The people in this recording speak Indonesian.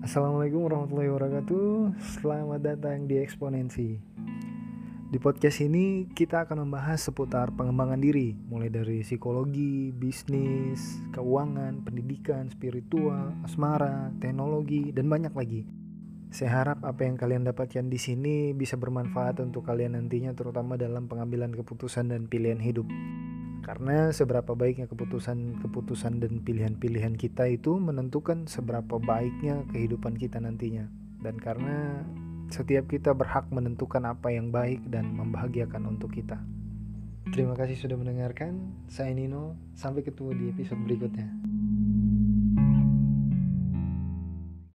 Assalamualaikum warahmatullahi wabarakatuh. Selamat datang di Eksponensi. Di podcast ini kita akan membahas seputar pengembangan diri Mulai dari psikologi, bisnis, keuangan, pendidikan, spiritual, asmara, teknologi, dan banyak lagi. Saya harap apa yang kalian dapatkan di sini bisa bermanfaat untuk kalian nantinya terutama dalam pengambilan keputusan dan pilihan hidup. Karena seberapa baiknya keputusan-keputusan dan pilihan-pilihan kita itu menentukan seberapa baiknya kehidupan kita nantinya. Dan karena setiap kita berhak menentukan apa yang baik dan membahagiakan untuk kita. Terima kasih sudah mendengarkan. Saya Nino. Sampai ketemu di episode berikutnya.